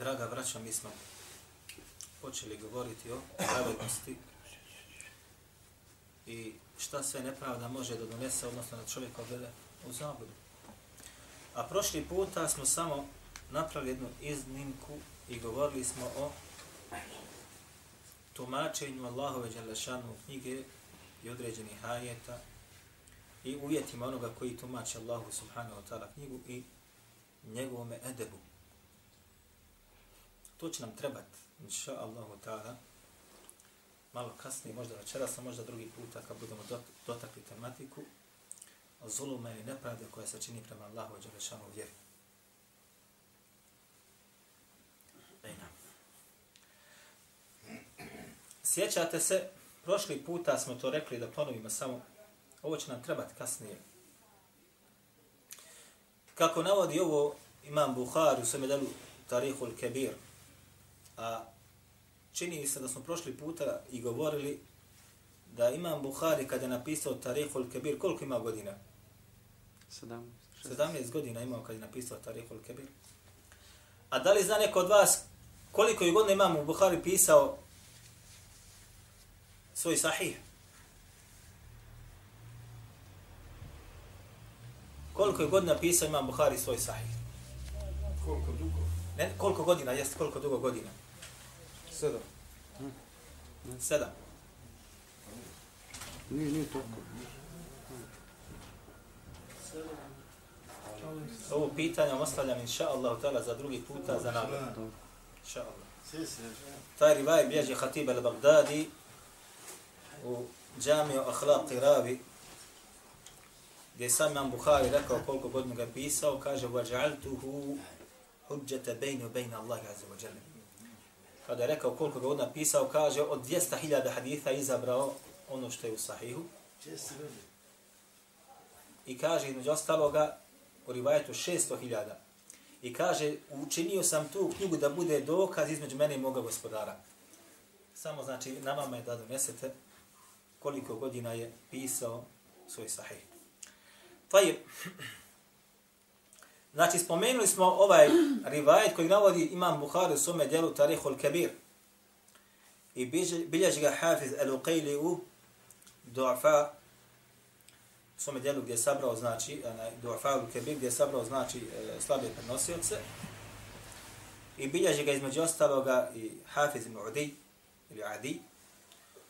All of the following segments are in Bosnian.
Draga braća, mi smo počeli govoriti o pravednosti i šta sve nepravda može da donese, odnosno da čovjek odvede u zabudu. A prošli puta smo samo napravili jednu iznimku i govorili smo o tumačenju Allahove Đalešanu knjige i određenih ajeta i uvjetima onoga koji tumače Allahu subhanahu wa ta'ala knjigu i njegovome edebu. To će nam trebati, inša Allahu ta'ala, malo kasnije, možda večeras, a možda drugi puta kad budemo dotakli tematiku o zuluma ili nepravde koja se čini prema Allahu i Đalešanu vjeri. E, Sjećate se, prošli puta smo to rekli da ponovimo samo Ovo će nam trebati kasnije. Kako navodi ovo imam Buhari u Semedelu Tarihul Kebir, a čini se da smo prošli puta i govorili da imam Buhari kada je napisao Tarihul Kebir, koliko ima godina? 17. 17 godina imao kada je napisao Tarihul Kebir. A da li zna neko od vas koliko je godina imam Buhari pisao svoj sahih? Koliko je godina pisao Imam Buhari svoj sahih? Koliko dugo? Ne, koliko godina, jeste koliko dugo godina? Sedam. Sedam. Nije, nije toliko. Ovo pitanje ostavljam inša Allah za drugi puta za nagradu. Inša Allah. Taj rivaj bježe Hatib al-Baghdadi u džamiju Akhlaq Ravi gdje je sam Imam Buhari rekao koliko godina ga pisao, kaže وَجَعَلْتُهُ حُجَّةَ بَيْنُ بَيْنَ اللَّهِ عَزَ وَجَلَ Kada je rekao koliko godina pisao, kaže od 200.000 haditha izabrao ono što je u sahihu. I kaže, između ostaloga, u rivajetu 600.000. I kaže, učinio sam tu knjigu da bude dokaz između mene i moga gospodara. Samo znači, na vama je da donesete koliko godina je pisao svoj sahih. Tajir, Znači, spomenuli smo ovaj rivajet koji navodi imam Bukhari u svome dijelu Tarihul Kabir. I bilježi ga Hafiz al-Uqayli u Du'afa u svome dijelu gdje je sabrao, znači, Du'afa al-Kabir gdje je sabrao, znači, e, slabe prenosioce. I bilježi ga između ostaloga i Hafiz ibn Udi, ili Adi,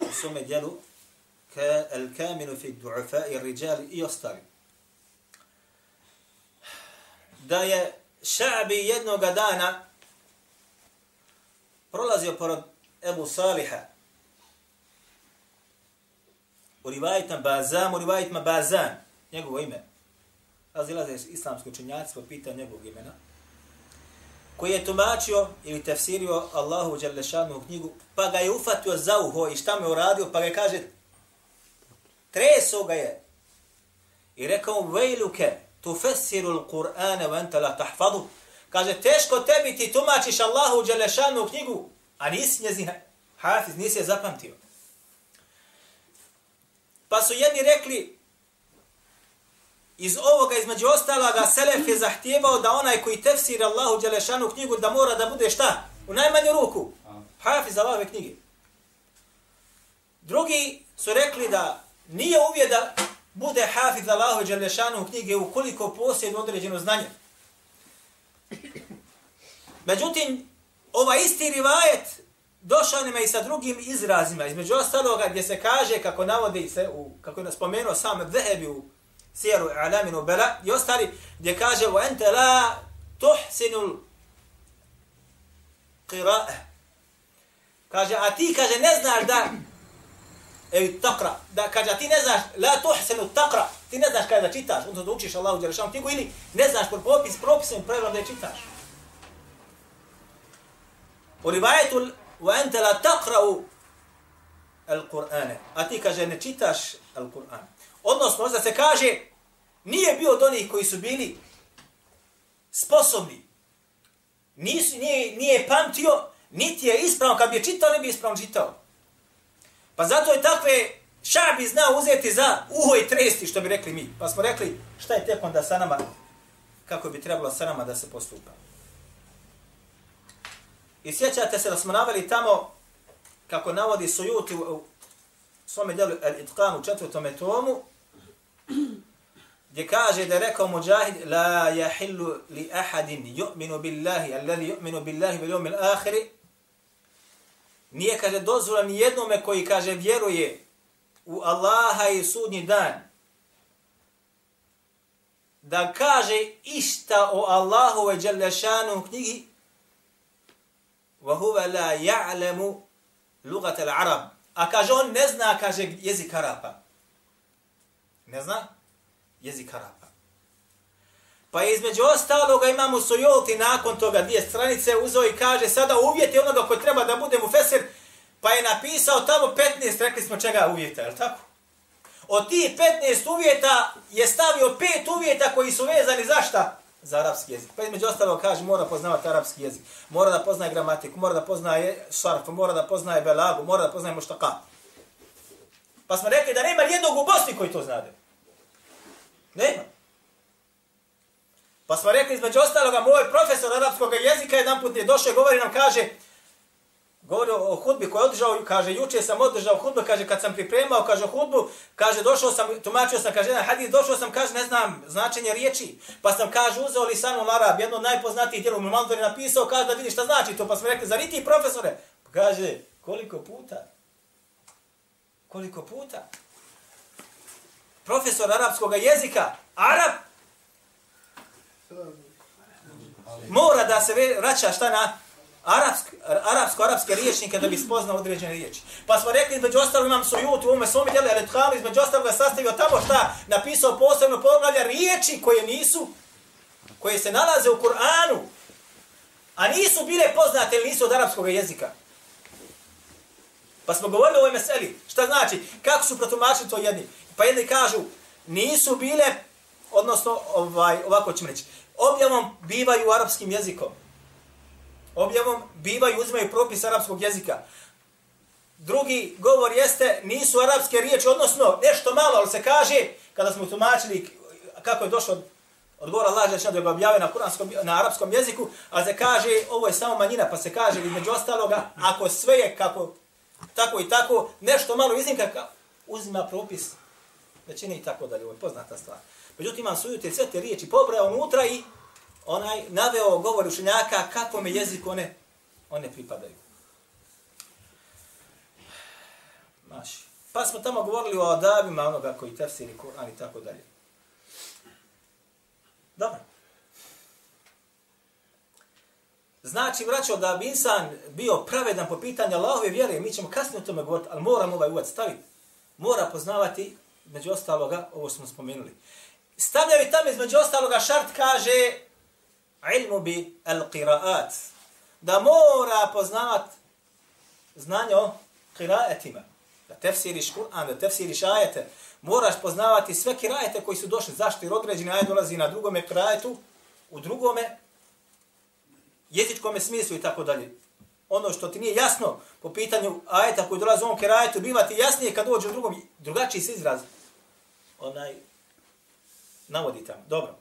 u svome dijelu ka al-Kamilu fi Du'afa i Rijal i ostali da je Ša'bi jednoga dana prolazio pored Ebu Saliha u rivajitima Bazan, u rivajitima Bazan, njegovo ime. Razilaze islamsko učenjaci po pitanju njegovog imena koji je tumačio ili tefsirio Allahu Đalešanu u knjigu, pa ga je ufatio za uho i šta me uradio, pa ga je kaže, treso ga je. I rekao, vejluke, tufessiru l-Qur'ana wa anta la tahfadu. Kaže, teško tebi ti tumačiš Allahu Đelešanu knjigu, a nisi njezin hafiz, nisi je zapamtio. Pa su jedni rekli, iz ovoga, između ostaloga, Selef je zahtijevao da onaj koji tefsira Allahu Đelešanu knjigu, da mora da bude šta? U najmanju ruku. Hafiz Allahove knjige. Drugi su rekli da nije uvijed da bude hafiz Allahu Đalešanu knjige ukoliko posjedno određeno znanje. Međutim, ova isti rivajet došao nam i sa drugim izrazima, između ostaloga gdje se kaže, kako navodi se, u, kako je naspomenuo sam Dhehebi u Sijeru Alaminu Bela, i ostali, gdje kaže, u ente la tuhsinul qira'e. Kaže, a ti, kaže, ne znaš da Evi takra, da kaže, ti ne znaš, la tuhsenu takra, ti ne znaš kada da čitaš, onda da učiš Allahu Đelešanu knjigu ili ne znaš por popis, propisom pravilom da je čitaš. U rivajetu wa ente la taqra'u al-Qur'ane. A ti kaže ne čitaš al-Qur'an. Odnosno, možda se kaže nije bio od onih koji su bili sposobni. Nisu, nije, nije pamtio, niti je ispravno. Kad bi je čitao, ne bi ispravno čitao. Pa zato je takve šabi zna uzeti za uho i tresti, što bi rekli mi. Pa smo rekli, šta je tek onda sa nama, kako bi trebalo sa nama da se postupa. I sjećate se da smo naveli tamo, kako navodi Sujuti u, u svome djelu Al-Itqan u četvrtom tomu, gdje kaže da je rekao Mujahid, la jahillu li ahadin yu'minu billahi, alladhi yu'minu billahi bil yawmil ahiri, nije, kaže, dozvola ni jednome koji, kaže, vjeruje u Allaha i sudnji dan, da kaže išta o Allahu ve Đalešanu u knjigi, wa huwa la ya'lamu lugat al-arab. A kaže, on ne zna, kaže, jezik Arapa. Ne zna? Jezik Arapa. Pa između ostaloga imamo Sojolti nakon toga dvije stranice uzeo i kaže sada uvjeti onoga koji treba da bude mu feser, pa je napisao tamo 15, rekli smo čega uvjeta, je tako? Od tih 15 uvjeta je stavio pet uvjeta koji su vezani za šta? Za arapski jezik. Pa između ostalog kaže mora poznavati arapski jezik, mora da poznaje gramatiku, mora da poznaje šarf, mora da poznaje belagu, mora da poznaje muštaka. Pa smo rekli da nema jednog u Bosni koji to znade. Nema. Pa smo rekli između ostaloga, moj profesor arapskog jezika jedan put je došao i govori nam, kaže, govori o hudbi koji je održao, kaže, juče sam održao hudbu, kaže, kad sam pripremao, kaže, hudbu, kaže, došao sam, tumačio sam, kaže, jedan hadis, došao sam, kaže, ne znam, značenje riječi, pa sam, kaže, uzeo li samo Arab, jedno od najpoznatijih djelom, Mulmanzor je napisao, kaže, da vidi šta znači to, pa smo rekli, zar ti profesore? Pa kaže, koliko puta? Koliko puta? Profesor arapskog jezika, Arab, mora da se vraća šta na arapsk, arapsko-arapske riječnike da bi spoznao određene riječi. Pa smo rekli, između ostalog imam sojut u ovome svome djelu, ali tkalu, između ostalog je sastavio tamo šta, napisao posebno poglavlja riječi koje nisu, koje se nalaze u Kur'anu, a nisu bile poznate ili nisu od arapskog jezika. Pa smo govorili o ovoj meseli. Šta znači? Kako su protumačili to jedni? Pa jedni kažu, nisu bile, odnosno, ovaj, ovako ćemo reći, objavom bivaju arapskim jezikom. Objavom bivaju, uzimaju propis arapskog jezika. Drugi govor jeste, nisu arapske riječi, odnosno nešto malo, ali se kaže, kada smo tumačili kako je došlo od govora Allah Žešan da je objave na, kuranskom, na arapskom jeziku, a se kaže, ovo je samo manjina, pa se kaže, između ostaloga, ako sve je kako, tako i tako, nešto malo iznimka, uzima propis većine i tako dalje, ovo je poznata stvar. Međutim, imam sujute sve te riječi pobrao unutra i onaj naveo govor učenjaka kako me jezik one, one pripadaju. Maši. Pa smo tamo govorili o adabima onoga koji tefsiri Kur'an i tako dalje. Dobro. Znači, vraćao da bi insan bio pravedan po pitanju Allahove vjere, mi ćemo kasnije o tome govoriti, ali moramo ovaj uvod staviti. Mora poznavati, među ostaloga, ovo smo spomenuli. Stavljaju tamo između ostaloga šart kaže ilmu bi al-qiraat. Da mora poznavat znanje o qiraatima. Da tefsiriš Kur'an, da tefsiriš ajete. Moraš poznavati sve kirajete koji su došli. Zašto? Jer određeni ajet dolazi na drugome kirajetu, u drugome jezičkome smislu i tako dalje. Ono što ti nije jasno po pitanju ajeta koji dolazi u ovom kirajetu, biva ti jasnije kad dođe u drugom, drugačiji se izraz. Onaj, navodi tamo. Dobro.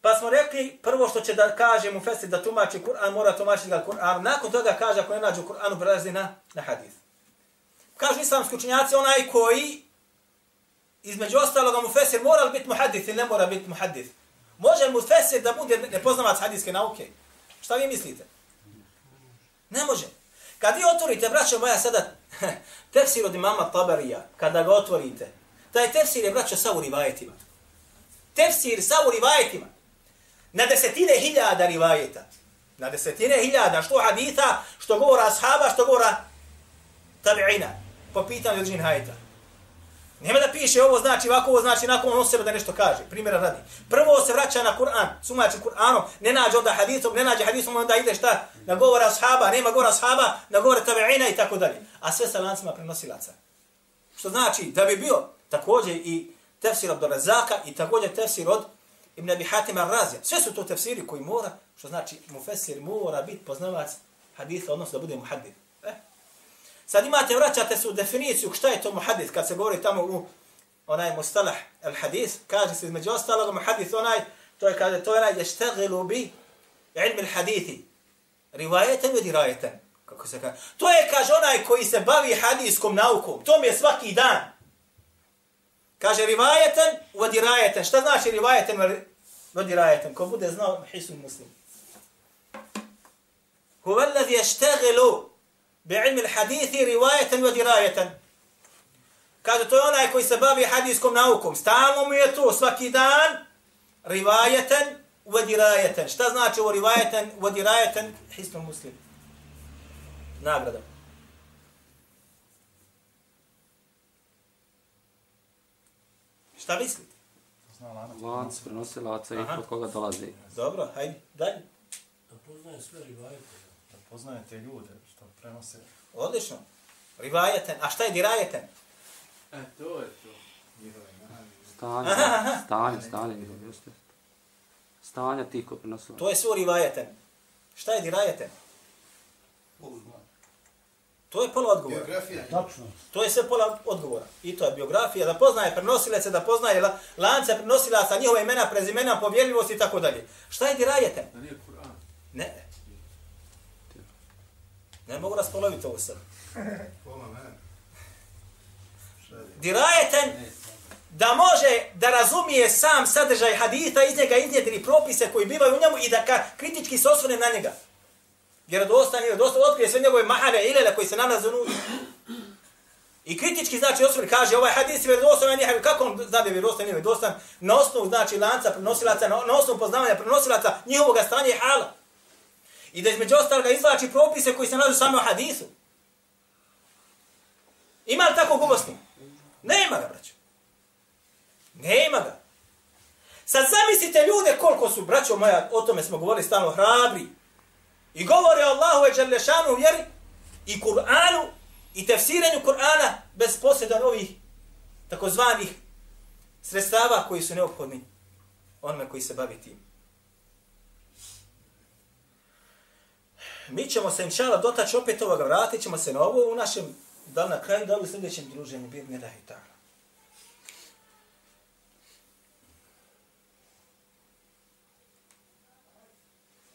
Pa smo rekli, prvo što će da kaže mu Fesir da tumači Kur'an, mora tumačiti ga Kur'an. Nakon toga kaže, ako ne nađu Kur'anu, prelazi na, na hadith. Kažu islamski učenjaci, onaj koji, između ostaloga mu Fesir, mora li biti muhadith ili ne mora biti muhadith? Može mu Fesir da bude nepoznavac hadijske nauke? Šta vi mislite? Ne može. Kad vi otvorite, braćo moja, sada tefsir od imama Tabarija, kada ga otvorite, taj tefsir je, braćo, sa u rivajetima tefsir sa u rivajetima. Na desetine hiljada rivajeta. Na desetine hiljada što haditha, što govora ashaba, što govora tabi'ina. Po pitanju određenih hajeta. Nema da piše ovo znači ovako, ovo znači nakon on sebe da nešto kaže. Primjera radi. Prvo se vraća na Kur'an, sumači Kur'anom, ne nađe onda hadisom, ne nađe hadisom, onda ide šta? Na govora ashaba, nema govora ashaba, na govore tabi'ina i tako dalje. A sve sa lancima prenosilaca. Što znači da bi bio također i tefsir od Razaka i također tefsir od Ibn Abi Hatim al-Razija. Sve su to tefsiri koji mora, što znači mufesir mora biti poznavac haditha, odnosno da bude muhadid. Eh? Sad imate, vraćate se u definiciju šta je to muhadid, kad se govori tamo u onaj mustalah al-hadis, kaže se između ostalog muhaddith onaj, to je kaže, to je onaj ještegilu bi ilmi al-hadithi, rivajetan i dirajetan. Kako se kaže? To je, kaže, onaj koji se bavi hadijskom naukom. To mi je svaki dan. Kaže, rivajetan u dirajetan. Šta znači rivajetan u dirajetan? Ko bude znao, hisun muslim. Huwa alladhi yashtaghilu bi'ilmi al-hadithi riwayatan wa dirayatan. Kaže to je onaj koji se bavi hadijskom naukom. Stalno mu je to svaki dan rivayatan wa dirayatan. Šta znači ovo rivayatan wa dirayatan? Hisnu muslim. Nagrada. Šta mislite? Lanac prenosilaca i kod koga dolazi. Dobro, hajde, dalje. Da poznaje sve rivajete. Da poznajete ljude što prenose. Odlično. Rivajeten. A šta je dirajeten? E, to je to. Stanje, stanje, stanje, jeste. Stanja ti ko prenosilaca. To je svo rivajeten. Šta je dirajeten? To je pola odgovora. Biografija. Tačno. To je sve pola odgovora. I to je biografija, da poznaje prenosilaca, da poznaje la, lance prenosilaca, njihova imena, prezimena, povjerljivost i tako dalje. Šta je dirajeten? Da nije Kur'an. Ne. Ne mogu raspoloviti ovo sad. Pola mene. Dirajeten da može da razumije sam sadržaj hadita, iz njega iznijeti propise koji bivaju u njemu i da ka kritički se osvone na njega. Vjerodostan, vjerodostan, otkrije sve njegove mahane ilele koji se nalaze unutra. I kritički znači osvrni kaže ovaj hadis je vjerodostan, nije kako on zna da je vjerodostan, nije vjerodostan, na osnovu znači lanca prenosilaca, na, na osnovu poznavanja prenosilaca, njihovog stanja i hala. I da između ostaloga izvlači propise koji se nalaze samo u hadisu. Ima li tako gubosni? Nema ga, braćo. Nema ga. Sad zamislite ljude koliko su, braćo moja, o tome smo govorili stalno, hrabri. I govore Allahu i Đerlešanu u vjeri i Kur'anu i tefsiranju Kur'ana bez posjeda ovih takozvanih sredstava koji su neophodni onome koji se bavi tim. Mi ćemo se, inšala, dotaći opet ovoga, vratit ćemo se na ovo u našem, da na kraju, da li u sljedećem druženju, bir ne daj tako.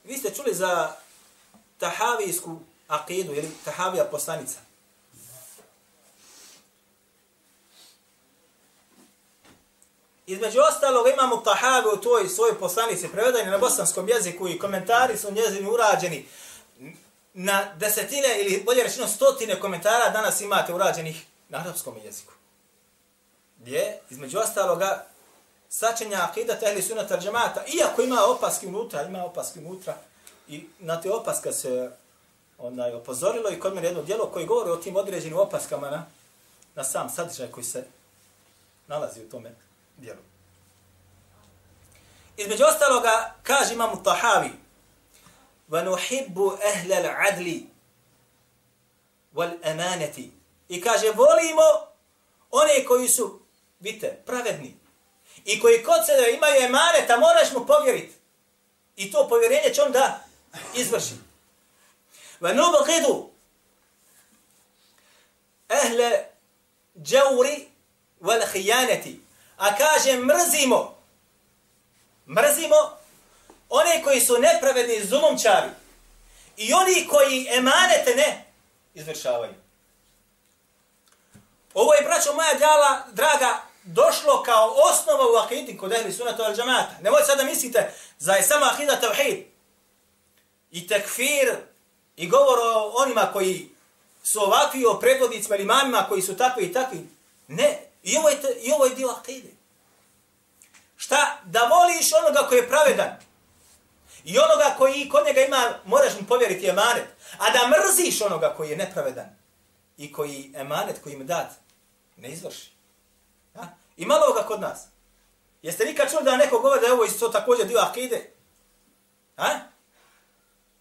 Vi ste čuli za tahavijsku akidu ili tahavija poslanica. Između ostalog imamo tahavi u toj svojoj poslanici prevedeni na bosanskom jeziku i komentari su njezini urađeni na desetine ili bolje rečeno stotine komentara danas imate urađenih na arapskom jeziku. Gdje, između ostaloga, sačenja akida tehli sunata džemata, iako ima opaski unutra, ima opaski unutra, i na te opaska se onaj, opozorilo i kod mene jedno djelo koji govori o tim određenim opaskama na, na sam sadržaj koji se nalazi u tome djelu. Između ostaloga, kaže imam Tahavi, وَنُحِبُّ أَهْلَ الْعَدْلِ وَالْأَمَانَةِ I kaže, volimo one koji su, vidite, pravedni. I koji kod sebe imaju emaneta, moraš mu povjeriti. I to povjerenje će on da izvrši. Ve nubgidu ehle džavri vel hijaneti. A kaže mrzimo, mrzimo one koji su nepravedni zulumčari i oni koji emanete ne izvršavaju. Ovo je, braćo moja djala, draga, došlo kao osnova u akidin kod ehli sunata al džamata. Nemojte sad da mislite za je samo akida tevhid i tekfir i govor o onima koji su ovakvi o predvodnicima ili mamima koji su takvi i takvi. Ne, i ovo je, te, i ovo je dio akide. Šta? Da voliš onoga koji je pravedan. I onoga koji kod njega ima, moraš mu povjeriti emanet. A da mrziš onoga koji je nepravedan. I koji emanet koji im dat ne izvrši. Ha? I malo ga kod nas. Jeste nikad čuli da neko govori da je ovo isto također dio akide? Ha?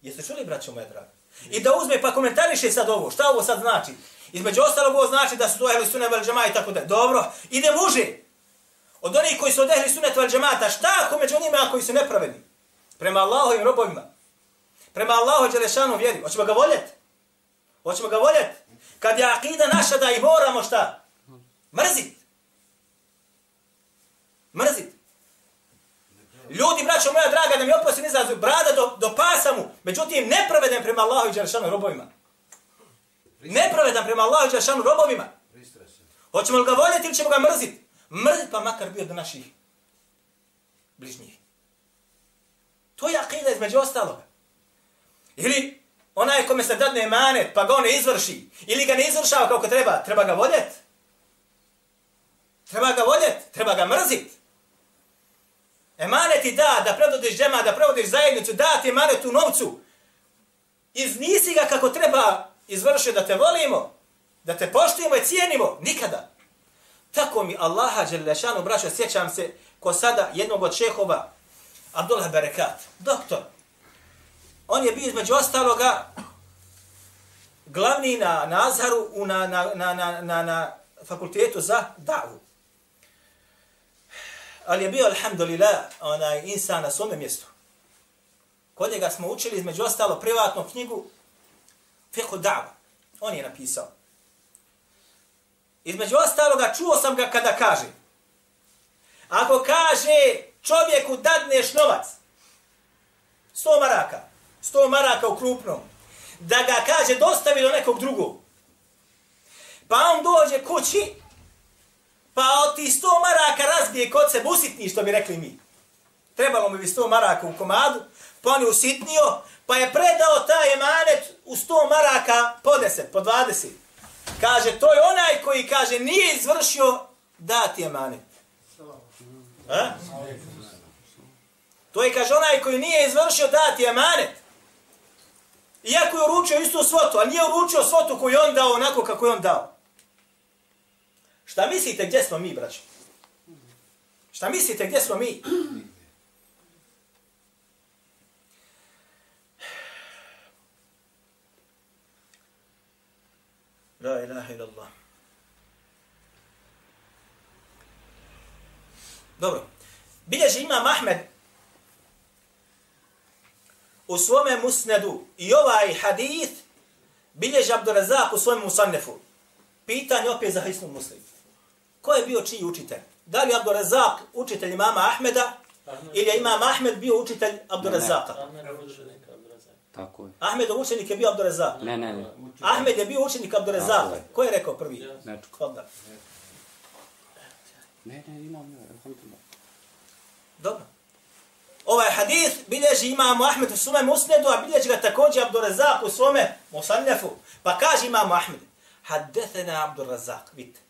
Jeste čuli, braćo moje draga? I da uzme pa komentariše sad ovo. Šta ovo sad znači? Između ostalog ovo znači da su to ehli sunet vel džema i tako da. Dobro, ide muže. Od onih koji su od ehli sunet vel džemata, šta ako među onima koji su nepravedni? Prema Allahovim robovima. Prema Allahu Đelešanu vjeri. Hoćemo ga voljeti? Hoćemo ga voljeti? Kad je akida naša da ih moramo šta? Mrzit. Mrzit. Ljudi, braćo moja draga, da mi oprosti nizazu, brada do, do pasa mu, međutim, nepravedan prema Allahu i Đelešanu robovima. Nepravedan prema Allahu i Đelešanu robovima. Hoćemo li ga voljeti ili ćemo ga mrzit? Mrzit pa makar bio do naših bližnjih. To je akida između ostaloga. Ili onaj kome se dadne emanet, pa ga on ne izvrši, ili ga ne izvršava kako treba, treba ga voljet. Treba ga voljet, treba ga mrzit. Emaneti da, da predvodiš džema, da predvodiš zajednicu, da ti emanet u novcu. Iznisi ga kako treba izvršiti da te volimo, da te poštujemo i cijenimo. Nikada. Tako mi Allaha Đelešanu, braćo, sjećam se ko sada jednog od šehova, Abdullah Berekat, doktor. On je bio između ostaloga glavni na Azharu u na, na, na, na, na, na fakultetu za davu. Ali je bio, alhamdulillah, onaj insan na svome mjestu. Kod njega smo učili između ostalo privatnu knjigu Fiqhu Da'va. On je napisao. Između ostaloga čuo sam ga kada kaže Ako kaže čovjeku dadneš novac, sto maraka, sto maraka u krupnom, da ga kaže dostavi do nekog drugog, pa on dođe kući, pa od ti sto maraka razbije kod se usitni, što bi rekli mi. Trebalo mi bi sto maraka u komadu, pa on je usitnio, pa je predao taj emanet u sto maraka po deset, po dvadeset. Kaže, to je onaj koji kaže nije izvršio dati emanet. A? To je, kaže, onaj koji nije izvršio dati emanet. Iako je uručio istu svotu, a nije uručio svotu koju on dao onako kako je on dao. Šta mislite gdje smo mi, braćo? Šta mislite gdje smo mi? La ilaha illallah. Dobro. Bilježi imam Ahmed u svome musnedu i ovaj hadith bilježi Abdurazak u svome musannefu. Pitanje opet za hisnu muslimu. Ko je bio čiji učitelj? Da li Abdurazak učitelj imama Ahmeda ili je imam Ahmed bio učitelj Abdurazaka? Tako je. Ahmedov učenik je bio Abdurazak. Ne, ne, ne. Ahmed je bio učenik Abdurazaka. je. Ko je rekao prvi? Nečko. Fadda. Ne, ne, imam, ja, alhamdulillah. Dobro. Ovaj hadith bilježi imamo Ahmed u svome musnedu, a bilježi ga također Abdurazak u svome musannefu. Pa kaže imamo Ahmed, haddethena Abdurazak, vidite.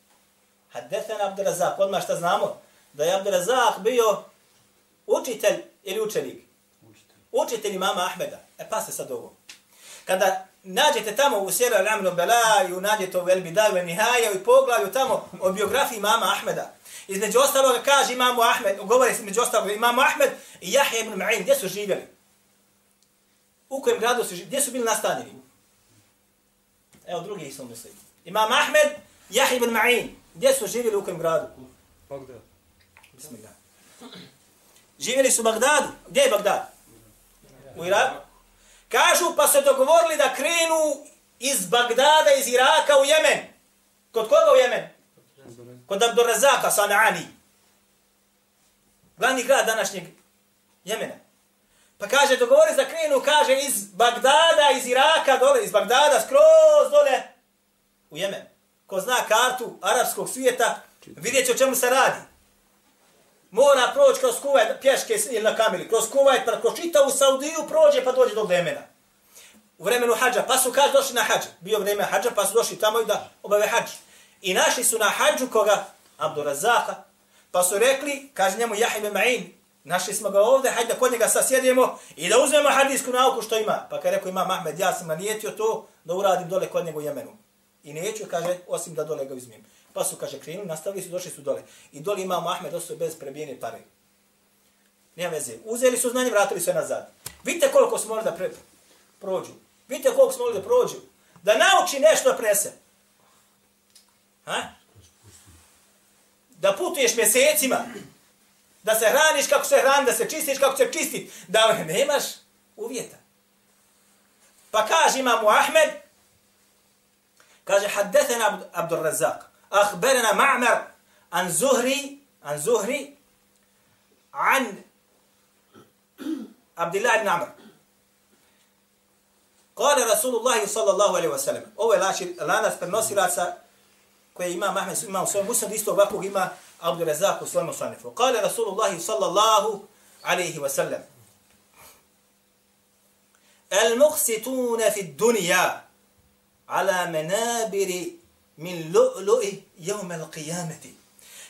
Haddethena Abdurazak, odmah šta znamo? Da je Abdurazak bio učitelj ili učenik? Učitelj imama Ahmeda. E pa se sad ovo. Kada nađete tamo u Sjera Ramnu Belaju, nađete u Elbidaju i Nihaja i poglavlju tamo o biografiji imama Ahmeda. Između ostaloga kaže imamo Ahmed, govori se između ostaloga imamo Ahmed i Jahja ibn Ma'in, gdje su živjeli? U kojem gradu su živjeli? Gdje su bili nastanjeni? Evo drugi su misli. Imam Ahmed, Jahja ibn Ma'in, gdje su živjeli u kojem gradu? Bagdad. Bismillah. Živjeli su u Bagdadu. Gdje je Bagdad? U Iraku. Kažu pa se dogovorili da krenu iz Bagdada, iz Iraka u Jemen. Kod koga u Jemen? Kod Abdurazaka Sanani. Glavni grad današnjeg Jemena. Pa kaže, dogovori da krenu, kaže, iz Bagdada, iz Iraka, dole, iz Bagdada, skroz dole, u Jemen. Ko zna kartu arapskog svijeta, vidjet će o čemu se radi. Mora proći kroz Kuvajt, pješke ili na kamili, kroz Kuvajt, pa kroz čitavu Saudiju prođe, pa dođe do Jemena. U vremenu hađa, pa su kaže došli na hađ. Bio vreme hađa, pa su došli tamo i da obave hađ. I našli su na hađu koga? Abdurazaka. Pa su rekli, kaže njemu Jahim Ma'in, našli smo ga ovdje, hajde da kod njega sasjedimo i da uzmemo hadijsku nauku što ima. Pa kada rekao ima Mahmed, ja sam nanijetio to da uradim dole kod njega u Jemenu. I neću, kaže, osim da dole ga uzmem. Pa su, kaže, krenuli, nastavili su, došli su dole. I dole imamo Ahmed ostao bez prebijene pare. Nema veze. Uzeli su znanje, vratili se nazad. Vidite koliko smo morali da pre, prođu. Vidite koliko smo morali da prođu. Da nauči nešto da prese. Ha? Da putuješ mjesecima. Da se hraniš kako se hrani, da se čistiš kako se čistit. Da nemaš uvjeta. Pa kaže imamo Ahmed, kaže haddethena Abdur Razak, akhberena Ma'mar an Zuhri, an Zuhri, an Abdullah ibn Amr. Kale Rasulullah sallallahu alaihi wa sallam. Ovo je lači, lanas prenosilaca koje ima Mahmed, ima u svojom musnadu, isto ovakvog ima Abdul Razak u svojom musanifu. Kale Rasulullah sallallahu alaihi wa sallam. المقسطون في الدنيا ala menabiri min lu'lu'i jevme l'qiyameti.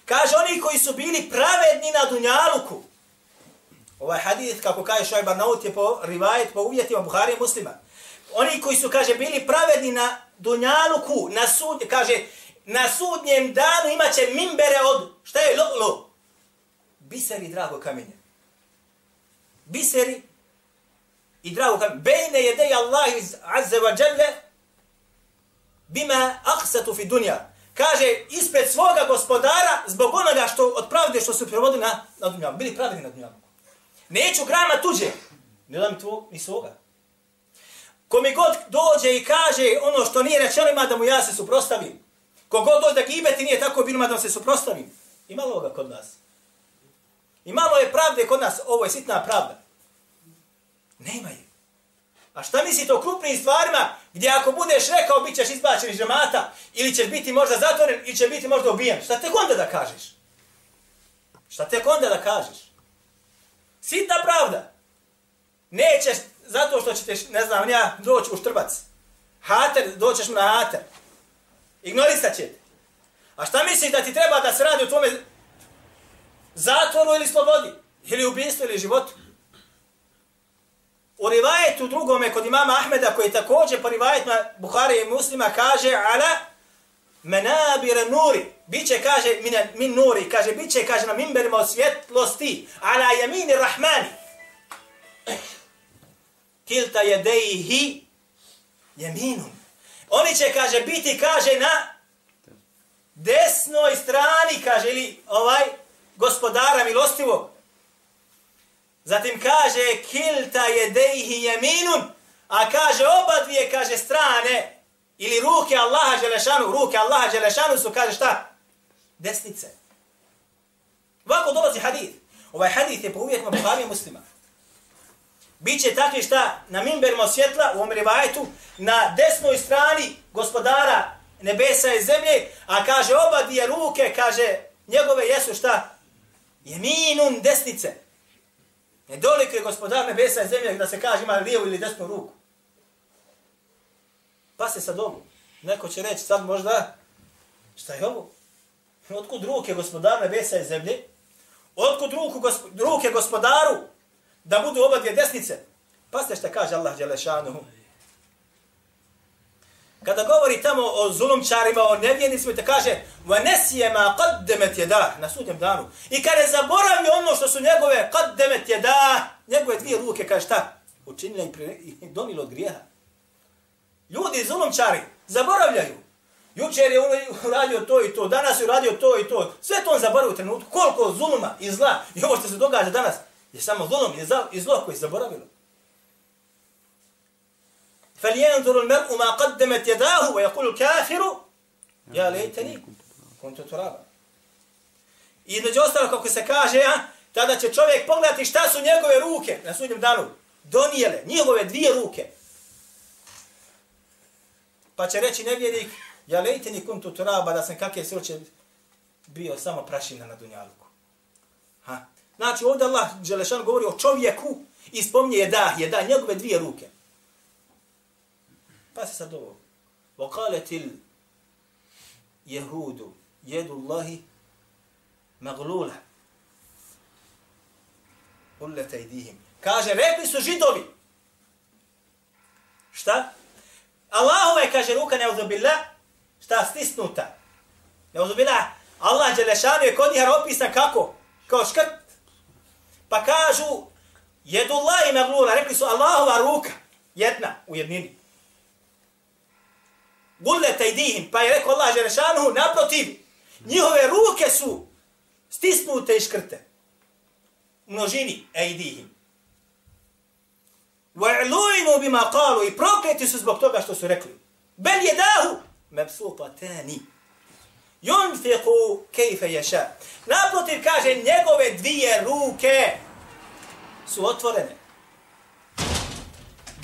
Kaže, oni koji su bili pravedni na Dunjaluku. Ovaj hadith, kako kaže Šoj Barnaut, je po rivajet, po uvjetima Buharije muslima. Oni koji su, kaže, bili pravedni na Dunjaluku, na sud, kaže, na sudnjem danu imaće mimbere od, šta je lu'lu? Biseri, drago kamenje. Biseri i drago kamenje. Bejne jedeja Allah azze wa djelle, bima aksatu fi dunja. kaže ispred svoga gospodara zbog onoga što od pravde što su prevodili na na dunjavu. bili pravedni na dunjavu. neću grama tuđe ne dam tvog ni svoga Kome god dođe i kaže ono što nije rečeno ima da mu ja se suprostavim. Kogod dođe da gibeti nije tako bilo da mu se suprostavim. Imalo ga kod nas. Imalo je pravde kod nas. Ovo je sitna pravda. Nema je. A šta mislite o krupnim stvarima gdje ako budeš rekao bit ćeš izbačen iz žemata ili ćeš biti možda zatvoren ili će biti možda ubijen? Šta tek onda da kažeš? Šta tek onda da kažeš? Sitna pravda. Nećeš zato što ćeš, ne znam, ja doći u štrbac. Hater, doćeš mu na hater. Ignorisat će. A šta misliš da ti treba da se radi u tome zatvoru ili slobodi? Ili ubijstvu ili životu? U rivajetu drugome kod imama Ahmeda koji također po rivajetima Buhari i muslima kaže ala menabire nuri. Biće kaže min, min nuri. Kaže biće kaže na minberima od svjetlosti. Ala jamini rahmani. Kilta jedeihi jaminum. Oni će kaže biti kaže na desnoj strani kaže ili ovaj gospodara milostivog. Zatim kaže kilta jedejhi jeminun, a kaže oba dvije kaže strane ili ruke Allaha Đelešanu, ruke Allaha Đelešanu su kaže šta? Desnice. Ovako dolazi hadith. Ovaj hadith je po uvjetima Buhari muslima. Biće takvi šta na mimberima svjetla u ovom rivajetu na desnoj strani gospodara nebesa i zemlje, a kaže oba dvije ruke, kaže njegove jesu šta? Jeminun desnice. Ne doliko je gospodar nebesa i zemlje da se kaže ima lijevu ili desnu ruku. Pa se sad ovu. Neko će reći sad možda, šta je ovo? Otkud ruke gospodar nebesa i zemlje? Otkud ruku, gosp ruke gospodaru da budu oba dvije desnice? Pa se šta kaže Allah Đelešanuhu. Kada govori tamo o zulumčarima, o nevjenicima, te kaže وَنَسِيَ مَا قَدَّمَتْ يَدَهِ na sudnjem danu. I kada zaboravi ono što su njegove قَدَّمَتْ يَدَهِ, njegove dvije ruke, kaže šta? Učinile i donilo od grijeha. Ljudi, zulumčari, zaboravljaju. Jučer je uradio to i to, danas je uradio to i to. Sve to on zaboravio u trenutku. Koliko zuluma i zla i ovo što se događa danas je samo zulum i zlo koji je zaboravilo. فلينظر المرء ما قدمت يداه ويقول الكافر يا ليتني كنت ترابا I između ostalo, kako se kaže, a, tada će čovjek pogledati šta su njegove ruke na sudnjem danu donijele, njegove dvije ruke. Pa će reći nevjernik, ja lejte ni kuntu turaba, da sam kakve sruće bio samo prašina na dunjaluku. Ha. Znači, ovdje Allah Đelešan govori o čovjeku i spomnije je da, je da, njegove dvije ruke. Pa se sad ovo. وقالت اليهود يد الله مغلولة قلت ايديهم kaže rekli su židovi šta Allahove kaže ruka ne billah šta stisnuta Neuzubila, Allah Đelešanu je kod njih opisan kako? Kao škrt. Pa kažu, jedu Allah i maglula, rekli su Allahova ruka, jedna u jednini. Gulle tajdihim, pa je rekao Allah Đelešanu, naprotiv, njihove ruke su stisnute i škrte. Množini, ejdihim. Wa'luinu bima qalu i prokleti su zbog toga što su rekli. Bel jedahu mabsutatani. Yunfiqu kayfa yasha. Naprotiv kaže njegove dvije ruke su otvorene.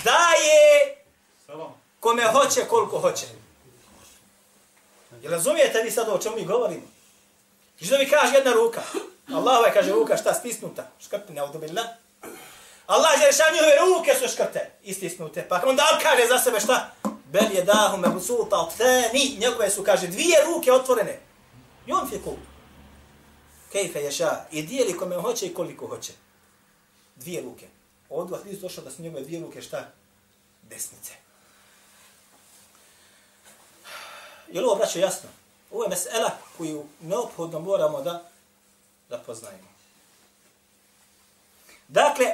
Daje kome hoće koliko hoće. Jel razumijete vi sad o čemu mi govorimo? Židovi mi kaže jedna ruka? Allah kaže ruka šta stisnuta? Škrpi ne odobila. Allah je rešao njihove ruke su škrte, istisnute. Pa onda on kaže za sebe šta? Bel je dahu me busuta od njegove su, kaže, dvije ruke otvorene. I on fiku. Kejfe ješa. I dijeli kome hoće i koliko hoće. Dvije ruke. Ovdje vas nisu došlo da su njegove dvije ruke šta? Desnice. Je li ovo braćo jasno? Ovo je mesela koju neophodno moramo da, da poznajemo. Dakle,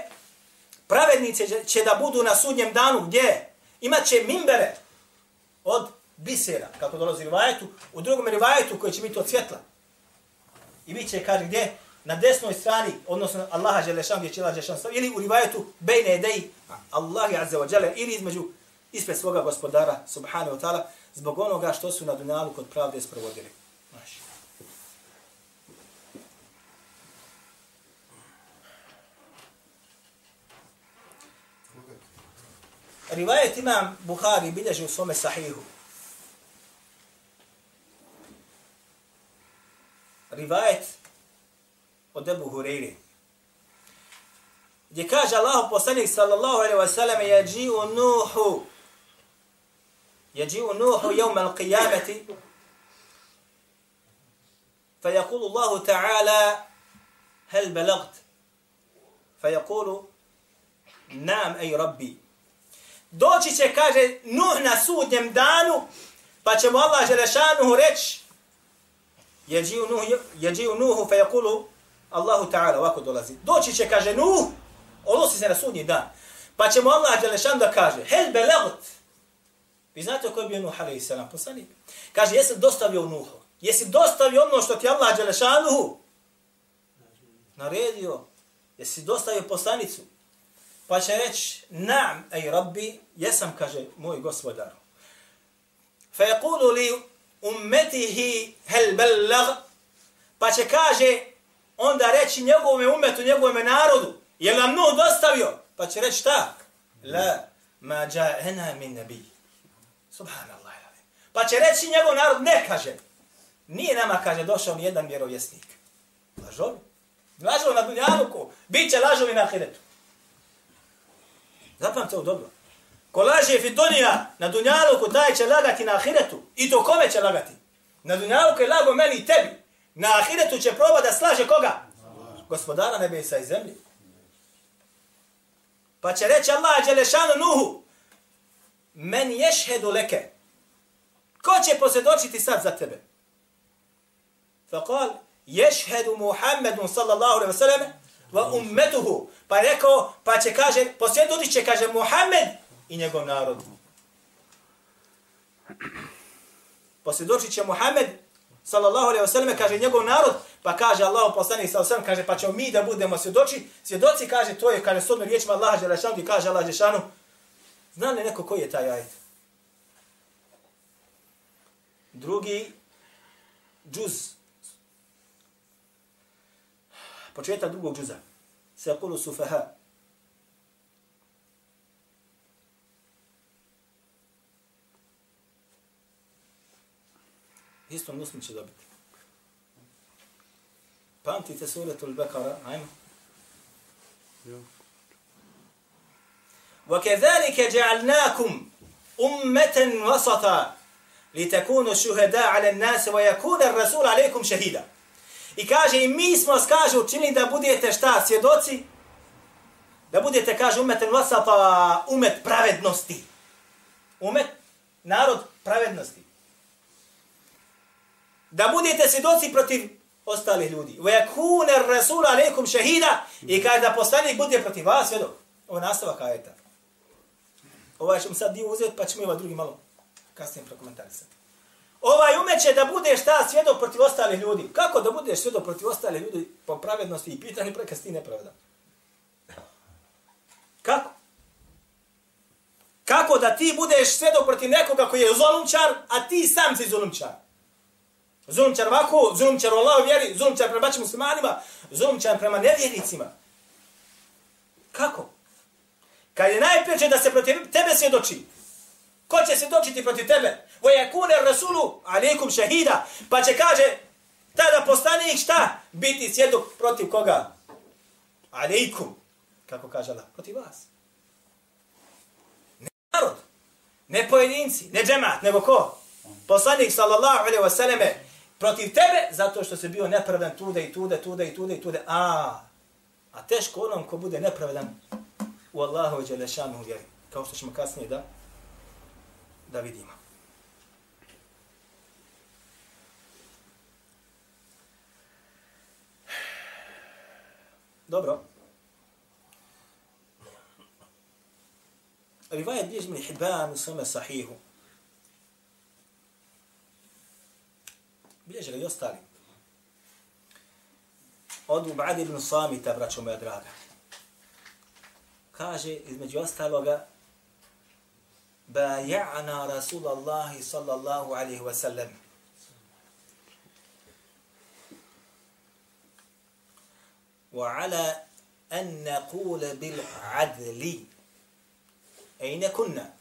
pravednice će da budu na sudnjem danu gdje? Imaće mimbere od bisera, kako dolazi rivajetu, u drugom rivajetu koji će biti od svjetla. I bit će, kaže, gdje? Na desnoj strani, odnosno Allaha Želešan, gdje će Allah Želešan stav, ili u rivajetu bejne edej Allahi Azza wa Jale, ili između, ispred svoga gospodara, subhanahu wa ta'ala, zbog onoga što su na dunjalu kod pravde sprovodili. Maši. Rivajet imam Buhari bilježi u svome sahihu. Rivajet od Ebu Hureyri. Gdje kaže Allah poslanik sallallahu alaihi wa sallam jeđi'u nuhu يجيء نوح يوم القيامة فيقول الله تعالى هل بلغت فيقول نعم أي ربي doći će, kaže, Nuh na sudnjem danu, pa će mu Allah Želešanuhu reći, jeđiju Nuhu, jeđiju Nuhu, fe jakulu, Allahu ta'ala, ovako dolazi. Doći će, kaže, Nuh, odnosi se na sudnji dan, pa će mu Allah Želešan da kaže, hel belagut, vi znate ko je bio Nuh, a.s. poslanik. Kaže, jesi dostavio Nuhu, jesi dostavio ono što ti Allah Đelešanuhu naredio, jesi dostavio poslanicu, Pa će reći, naam, ej rabbi, jesam, kaže moj gospodar. Fa je kulu li ummetihi hel bellag, pa će kaže, onda reći njegovome umetu, njegovome narodu, je nam nuh dostavio? Pa će reći šta? La, ma ja'ena min nabiji. Subhanallah. Pa će reći njegov narod, ne kaže. Nije nama, kaže, došao ni jedan vjerovjesnik. Lažovi. Lažovi na dunjaluku. Biće lažovi na ahiretu. Zapamte ovo dobro. Ko laže fitonija na dunjaluku, taj će lagati na ahiretu. I to kome će lagati? Na dunjaluku je lago meni i tebi. Na ahiretu će proba da slaže koga? Gospodara nebesa i zemlji. Pa će reći Allah Đelešanu Nuhu, men ješhedu leke. Ko će posjedočiti sad za tebe? Fa kal, ješhedu Muhammedun sallallahu alaihi wa sallam, wa ummetuhu. Pa je rekao, pa će kaže, posvjedočit će, kaže, Muhammed i njegov narod. Posvjedočit će Muhammed, sallallahu alaihi wa sallam, kaže njegov narod, pa kaže Allahu poslanik sallallahu alaihi kaže, pa ćemo mi da budemo svjedoci, Svjedoci kaže, to je, kaže, sodno riječima Allah Đelešanu, i kaže Allah Đelešanu, zna li neko koji je taj ajet? Drugi, džuz, početak drugog džuza. Se kulu sufaha. Isto muslim će dobiti. Pamtite suratul Bekara, ajmo. وكذلك جعلناكم أمة وسطا لتكونوا شهداء على الناس ويكون الرسول عليكم شهيدا I kaže, i mi smo, kaže, učinili da budete šta, svjedoci? Da budete, kaže, umeten vasata, umet pravednosti. Umet, narod pravednosti. da budete svjedoci protiv ostalih ljudi. Wa yakuna ar-rasul alaykum shahida i kada poslanik bude protiv vas svjedok. Ovo je nastavak ajeta. Ovaj ćemo sad dio uzeti, pa ćemo ovaj drugi malo kasnije prokomentarisati. Ovaj umeće da bude šta svjedok protiv ostalih ljudi. Kako da budeš svjedok protiv ostalih ljudi po pravednosti i pitanje preka ti nepravedan? Kako? Kako da ti budeš svjedok protiv nekoga koji je zulumčar, a ti sam si zulumčar? Zulumčar ovako, zulumčar u Allah vjeri, zulumčar prema baći muslimanima, zulumčar prema nevjernicima. Kako? Kad je najpreče da se protiv tebe svjedoči, ko će se dočiti protiv tebe? Vo je kune rasulu, alikum šehida, pa će kaže, tada postanik šta? Biti svjedok protiv koga? Alikum. Kako kaže Allah? Protiv vas. Ne narod, ne pojedinci, ne džemat, nego ko? Poslanik sallallahu alaihi wasallame protiv tebe zato što se bio nepravedan tude i tude, tude i tude i tude. A, a teško onom ko bude nepravedan u Allahu i Đelešanu vjeri. Kao što ćemo kasnije da, da vidimo. Dobro. Rivajet bilježi mi Hibban u svome sahihu. Bilježi ga i ostali. Od Ubadi ibn Samita, braćo moja draga kaže između ostaloga baja'na Rasulallahi sallallahu alaihi wa sallam. وعلى أن نقول بالعدل أين كنا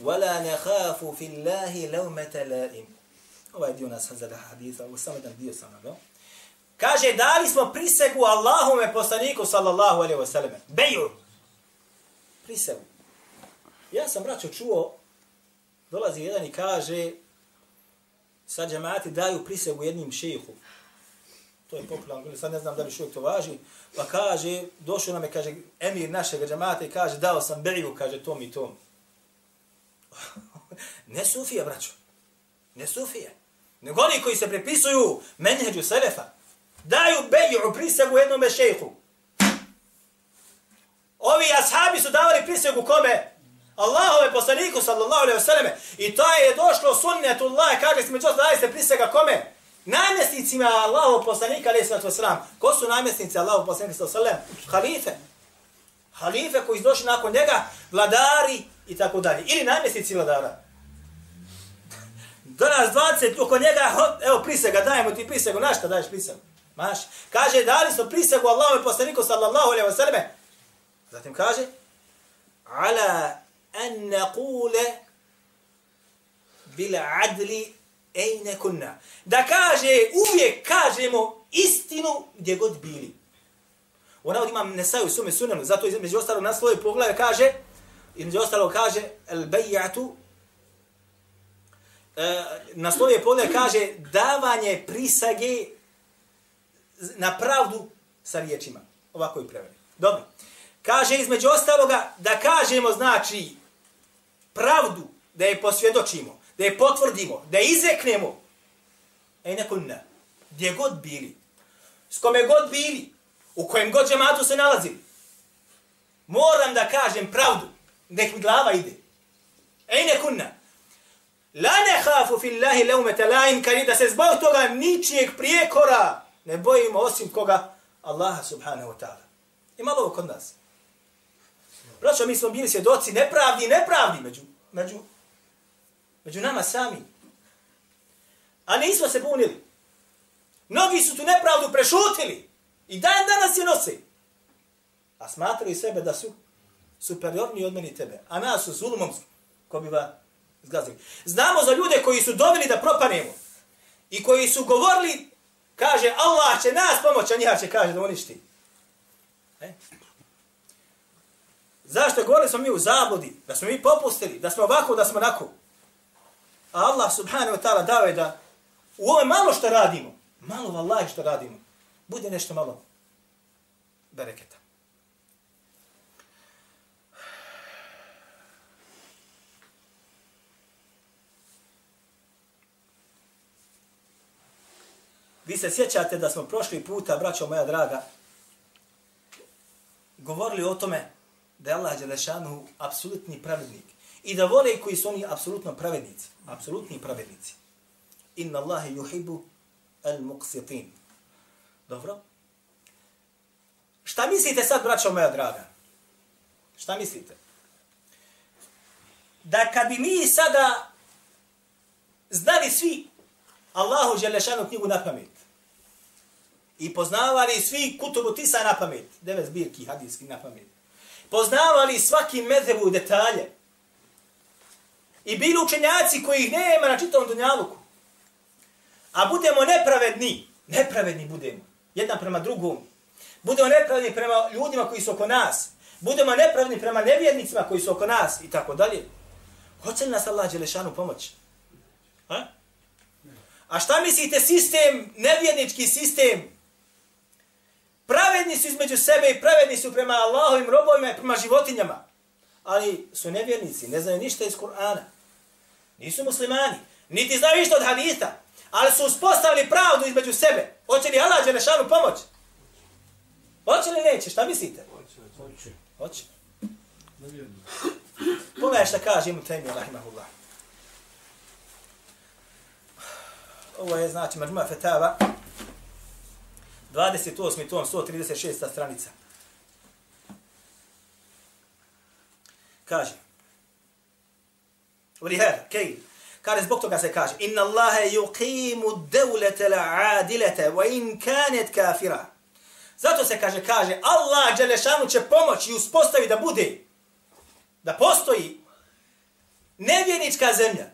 ولا نخاف في الله لومة لائم ناس هذا الحديث وسمد ديو سنة Kaže, dali smo prisegu Allahume poslaniku, sallallahu alaihi wa sallam. Beju. Prisegu. Ja sam, braćo, čuo, dolazi jedan i kaže, sad džemati daju prisegu jednim šehu. To je popularno, sad ne znam da li šuvijek to važi. Pa kaže, došao nam je, kaže, emir našeg džemata i kaže, dao sam beju, kaže, tom i tom. ne sufije, braćo. Ne sufije. Nego oni koji se prepisuju menheđu selefa daju beju prisegu jednome šejhu. Ovi ashabi su davali prisegu kome? Allahove poslaniku sallallahu alaihi vseleme. I to je došlo sunnetullah, kaže smo čos daje se prisega kome? Namjesnicima Allahov poslanika alaihi wasallam. Ko su namjesnici Allahov poslanika sallallahu alaihi wasallam? Halife. Halife koji su došli nakon njega, vladari i tako dalje. Ili namjesnici vladara. Do nas 20 oko njega, evo prisega, dajemo ti prisegu, na šta daješ prisegu? Maš. Kaže, dali smo prisagu Allahu i poslaniku sallallahu alaihi wa sallam. Zatim kaže, ala an naqule bil adli ejne kunna. Da kaže, uvijek kažemo istinu gdje god bili. Ona od imam nesaju sume sunanu, zato između ostalog naslove poglave kaže, između ostalo kaže, el bejatu, e, na sloje poglave kaže, davanje prisage na pravdu sa riječima. Ovako je preveli. Dobro. Kaže između ostaloga da kažemo znači pravdu, da je posvjedočimo, da je potvrdimo, da je izreknemo. E neko ne. Gdje god bili. S kome god bili. U kojem god džematu se nalazili. Moram da kažem pravdu. Nek mi glava ide. E neko ne. La ne hafu fillahi leumete laim, kad da se zbog toga ničijeg prijekora ne bojimo osim koga Allaha subhanahu wa ta'ala. I malo kod nas. Braćo, mi smo bili svjedoci nepravdi i nepravdi među, među, među nama sami. A nismo se bunili. Mnogi su tu nepravdu prešutili. I dan danas je nose. A smatrali sebe da su superiorni od meni tebe. A nas su zulumom ko bi va zgazili. Znamo za ljude koji su doveli da propanemo. I koji su govorili Kaže, Allah će nas pomoći, a njiha će kaže da uništi. E? Zašto govorili smo mi u zabludi, da smo mi popustili, da smo ovako, da smo onako. A Allah subhanahu wa ta'ala dao je da u ove malo što radimo, malo vallahi što radimo, bude nešto malo bereketa. Vi se sjećate da smo prošli puta, braćo moja draga, govorili o tome da je Allah Đelešanu apsolutni pravednik. I da vole koji su oni apsolutno pravednici. Apsolutni pravednici. Inna Allahe yuhibu al muqsitin. Dobro? Šta mislite sad, braćo moja draga? Šta mislite? Da kad bi mi sada znali svi Allahu Đelešanu knjigu na pamet i poznavali svi kutubu tisa na pamet, devet zbirki hadijski na pamet, poznavali svaki medhebu detalje. I bili učenjaci koji ih nema na čitavom dunjaluku, a budemo nepravedni, nepravedni budemo, jedan prema drugom, budemo nepravedni prema ljudima koji su oko nas, budemo nepravedni prema nevjernicima koji su oko nas i tako dalje, hoće li nas Allah Đelešanu pomoći? Ha? A šta mislite sistem, nevjernički sistem, pravedni su između sebe i pravedni su prema Allahovim robovima i prema životinjama. Ali su nevjernici, ne znaju ništa iz Kur'ana. Nisu muslimani, niti znaju ništa od hadita, ali su uspostavili pravdu između sebe. Hoće li Allah Đelešanu pomoć? Hoće li neće? Šta mislite? Hoće. Hoće. Pogledaj šta kaže Imu Taymi, rahimahullah. Ovo je, znači, Mađuma Fetava, 28. tom, 136. stranica. Kaže, Uliha, kej, kaže, zbog toga se kaže, Inna Allahe yuqimu devlete la adilete, wa in kanet kafira. Zato se kaže, kaže, Allah Đelešanu će pomoći i uspostavi da bude, da postoji nevjenička zemlja.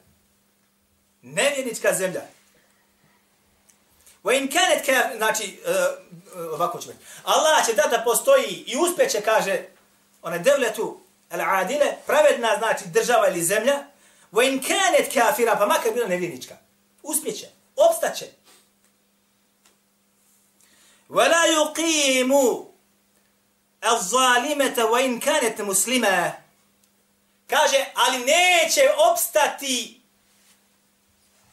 Nevjenička zemlja wa in kanat ka, znači uh, ovako će Allah će da da postoji i uspeće kaže ona devletu al-adile pravedna znači država ili zemlja Wa in kanet kafira, pa makar bila nevjernička. Uspjeće, opstaće. Wa la yuqimu al-zalimata wa in kanet muslima. Kaže, ali neće opstati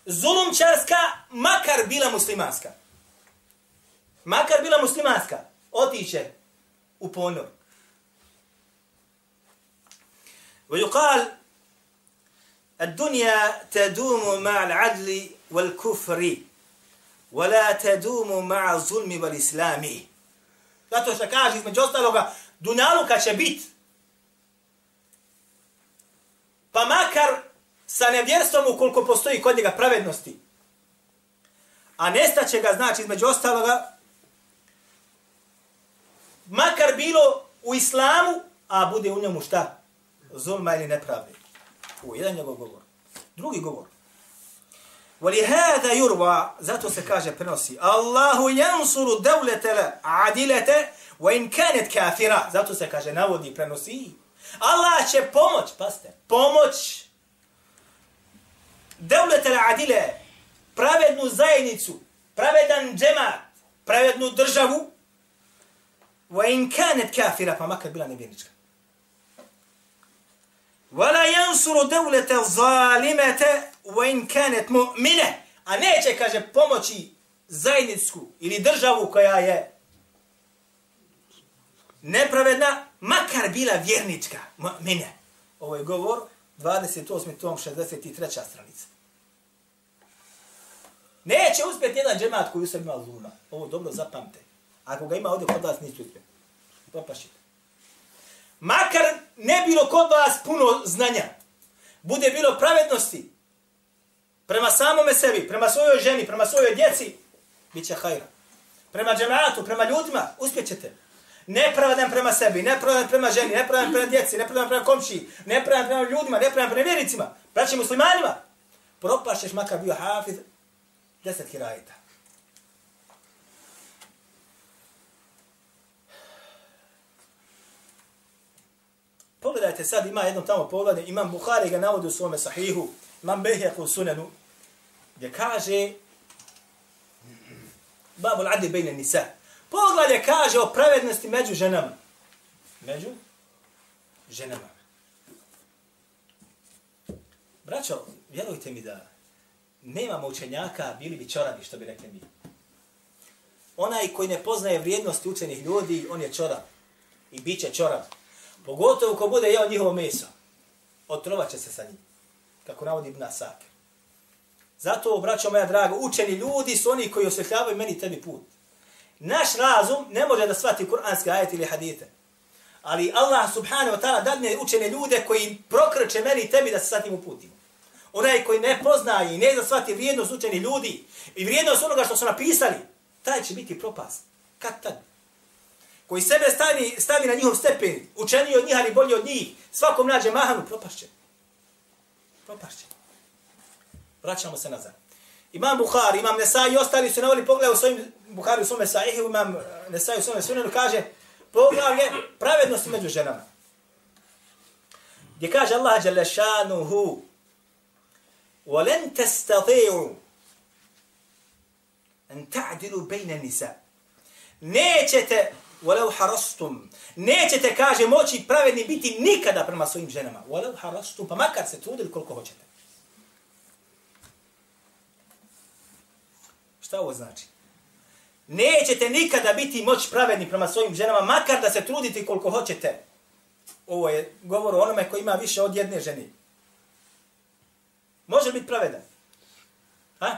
zulumčarska, makar bila muslimanska. Makar bila muslimanska, otiće u ponor. Wa yuqal الدنيا تدوم مع العدل والكفر ولا تدوم مع الظلم والإسلام Zato što kaže između ostaloga, dunjaluka će bit. Pa makar sa nevjerstvom ukoliko postoji kod njega pravednosti. A nestaće ga, znači, između ostaloga, makar bilo u islamu, a bude u njemu šta? Zulma ili nepravde. Ovo jedan njegov govor. Drugi govor. ولهذا يروى zato se kaže prenosi Allahu yansuru dawlata adilata wa in kanat kafira zato se kaže navodi prenosi Allah će pomoć paste pomoć devlete la adile, pravednu zajednicu, pravedan džemat, pravednu državu, wa in kanet kafira, pa makar bila nevjernička. Vala jansuru devlete zalimete, wa in kanet mu'mine, a neće, kaže, pomoći zajednicu ili državu koja je nepravedna, makar bila vjernička, mu'mine. Ovo je govor 28. tom 63. stranica. Neće uspjeti jedan džemat koji u sebi ima luna. Ovo dobro zapamte. Ako ga ima ovdje kod vas, nisu uspjeti. Propašite makar ne bilo kod vas puno znanja, bude bilo pravednosti prema samome sebi, prema svojoj ženi, prema svojoj djeci, bit će hajra. Prema džematu, prema ljudima, uspjećete. Nepravedan prema sebi, nepravedan prema ženi, nepravedan prema djeci, nepravedan prema komšiji, nepravedan prema ljudima, nepravedan prema vjericima, braći muslimanima. Propašćeš makar bio hafiz deset kirajeta. Pogledajte sad, ima jedno tamo pogledanje, imam Buhari ga navodi u svome sahihu, imam Behjak u sunanu, gdje kaže Babu Adi bejne nisa. Poglavlje kaže o pravednosti među ženama. Među ženama. Braćo, vjerujte mi da nemamo učenjaka, bili bi čorabi, što bi rekli mi. Onaj koji ne poznaje vrijednosti učenih ljudi, on je čorav. I bit će čorav. Pogotovo ko bude jeo njihovo meso. Otrovat će se sa njim. Kako navodi Ibn Asakir. Zato, braćo moja draga, učeni ljudi su oni koji osvjetljavaju meni tebi put. Naš razum ne može da shvati kuranske ajete ili hadite. Ali Allah subhanahu wa ta'ala dadne učene ljude koji prokrče meni i tebi da se sa tim uputimo. Onaj koji ne poznaje i ne zna shvati vrijednost učenih ljudi i vrijednost onoga što su napisali, taj će biti propast. Kad tad? Koji sebe stavi, stavi na njihov stepen, učeniji od njih, ali bolji od njih, svakom nađe mahanu, propašće. Propašće. Vraćamo se nazad. Imam Bukhari, imam Nesai i ostali su navali pogled u svojim Bukhari u svome sahihu, imam Nesai u svome sunenu, kaže poglavlje pravednosti među ženama. Gdje kaže Allah jale šanuhu وَلَنْ تَسْتَطِعُوا أَنْ تَعْدِلُوا بَيْنَ النِّسَاءِ Nećete, وَلَوْ حَرَسْتُمْ Nećete, kaže, moći pravedni biti nikada prema svojim ženama. وَلَوْ حَرَسْتُمْ Pa makar se trudili koliko hoćete. Šta ovo znači? Nećete nikada biti moć pravedni prema svojim ženama, makar da se trudite koliko hoćete. Ovo je govor o onome koji ima više od jedne žene. Može biti pravedan? Ha?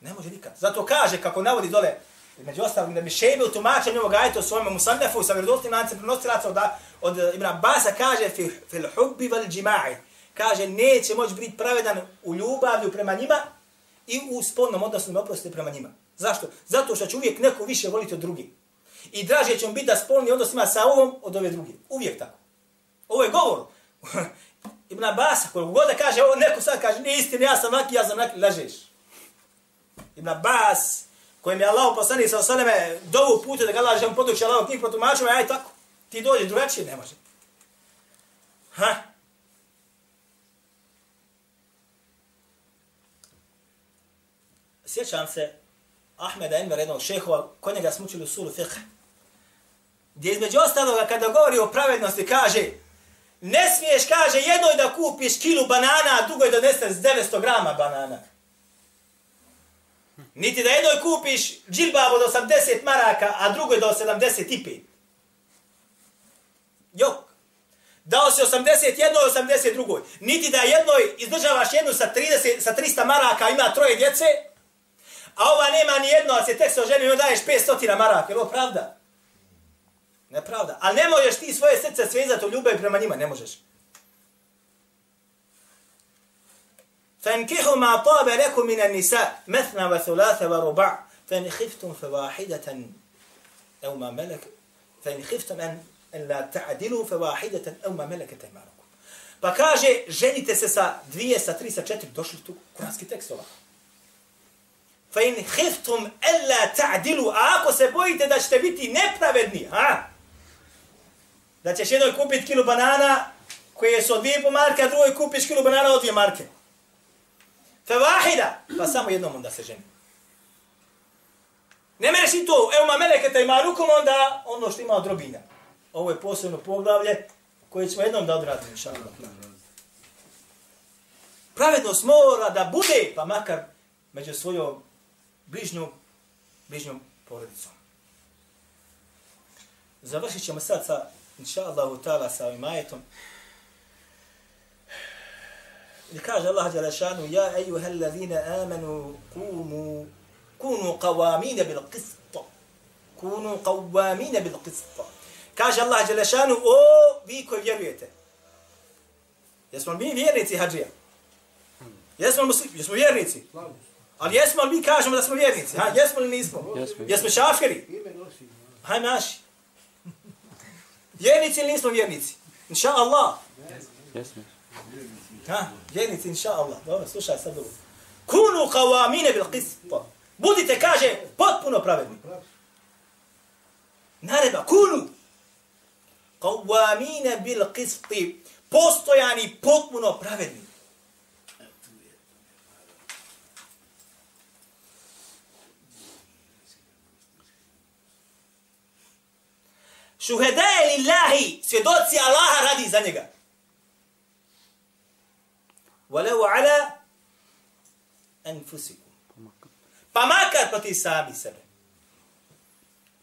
Ne može nikad. Zato kaže, kako navodi dole, među ostalim, da bi šebe u tumačenju ovog ajta u svojom musannefu, sa vjerodostim lancem prenosilaca od, od Ibn Abasa kaže, fil, fil hubbi val džima'i. Kaže, neće moći biti pravedan u ljubavlju prema njima i u spolnom odnosu ne oprostite prema njima. Zašto? Zato što će uvijek neko više voliti od drugih. I draže će mu biti da spolni odnos ima sa ovom od ove druge. Uvijek tako. Ovo je govor. Ibn Abbas, koliko god da kaže, ovo neko sad kaže, nije istina, ja sam naki, ja sam naki, lažeš. Ibn Abbas, kojem je Allah poslani sa osaleme, dovu puta da ga laže, on poduči Allah knjih protumačima, aj tako. Ti dođe drugačije, ne može. Ha? Sjećam se, Ahmeda Enver, jednog šehova, kod njega smo učili u sulu fiqh. Gdje između ostaloga, kada govori o pravednosti, kaže, ne smiješ, kaže, jednoj da kupiš kilu banana, a drugoj da 900 grama banana. Niti da jednoj kupiš džilbabu do 80 maraka, a drugoj do 75. Jok. Dao si 81 i 82. Niti da jednoj izdržavaš jednu sa, 30, sa 300 maraka, ima troje djece, a ova nema ni jedno, a se tek se oženi, daješ 500 maraka. Je ovo pravda? Nepravda. Ali ne možeš ti svoje srce svezati u ljubavi prema njima. Ne možeš. فانكحوا ما طاب لكم من النساء مثنى وثلاث ورباع فإن خفتم فواحدة أو ما ملك فإن خفتم أن لا تعدلوا فواحدة أو ما ملكت أيمانكم Pa kaže, ženite se sa dvije, sa tri, sa četiri. Došli tu kuranski tekst ovako. Fa in khiftum alla ta'dilu, a ako se bojite da ćete biti nepravedni, ha? Da ćeš jednoj kupiti kilu banana koje su od dvije po marke, a drugoj kupiš kilu banana od dvije marke. Fa vahida, pa samo jednom onda se ženi. Ne mereš i to, evo ma meleketa ima rukom, onda ono što ima od robinja. Ovo je posebno poglavlje koje ćemo jednom da odradimo. Pravednost mora da bude, pa makar među svojom bližnjom, bližnjom porodicom. Završit ćemo sad sa, inša Allahu ta'ala, sa ovim ajetom. I kaže Allah Đalešanu, Ja ejuha allazina amanu kunu, kunu qawamine bil qisto. Kunu qawamine bil qisto. Kaže Allah Đalešanu, o vi koji vjerujete. Jesmo mi vjernici hađija? Jesmo, jesmo vjernici? Slavu. Ali jesmo li mi kažemo da smo vjernici? Ha? Jesmo li nismo? Jesmo. Jesmo šafiri? Hajme naši. Vjernici ili nismo vjernici? Inša Allah. Jesmo. Ha? Vjernici, inša Allah. Dobro, slušaj sad dobro. Kunu qawamine bil qispa. Budite, kaže, potpuno pravedni. Nareba, kunu. Qawamine bil qisti. Postojani, potpuno pravedni. Šuhedaje lillahi, svjedoci Allaha radi za njega. Walau ala anfusikum. Pa makar proti sami sebe.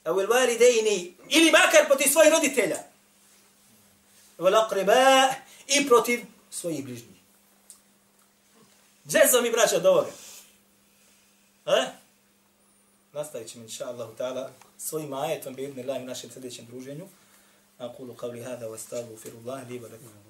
au il validejni, ili makar protiv svojih roditelja. Vel aqriba, i protiv svojih bližnjih. Gdje smo mi braća do ovoga? E? Nastavit ćemo, inša Allahu ta'ala, svojim ajetom, bi ibn Allah, u našem sljedećem druženju. أقول قولي هذا واستغفر الله لي ولكم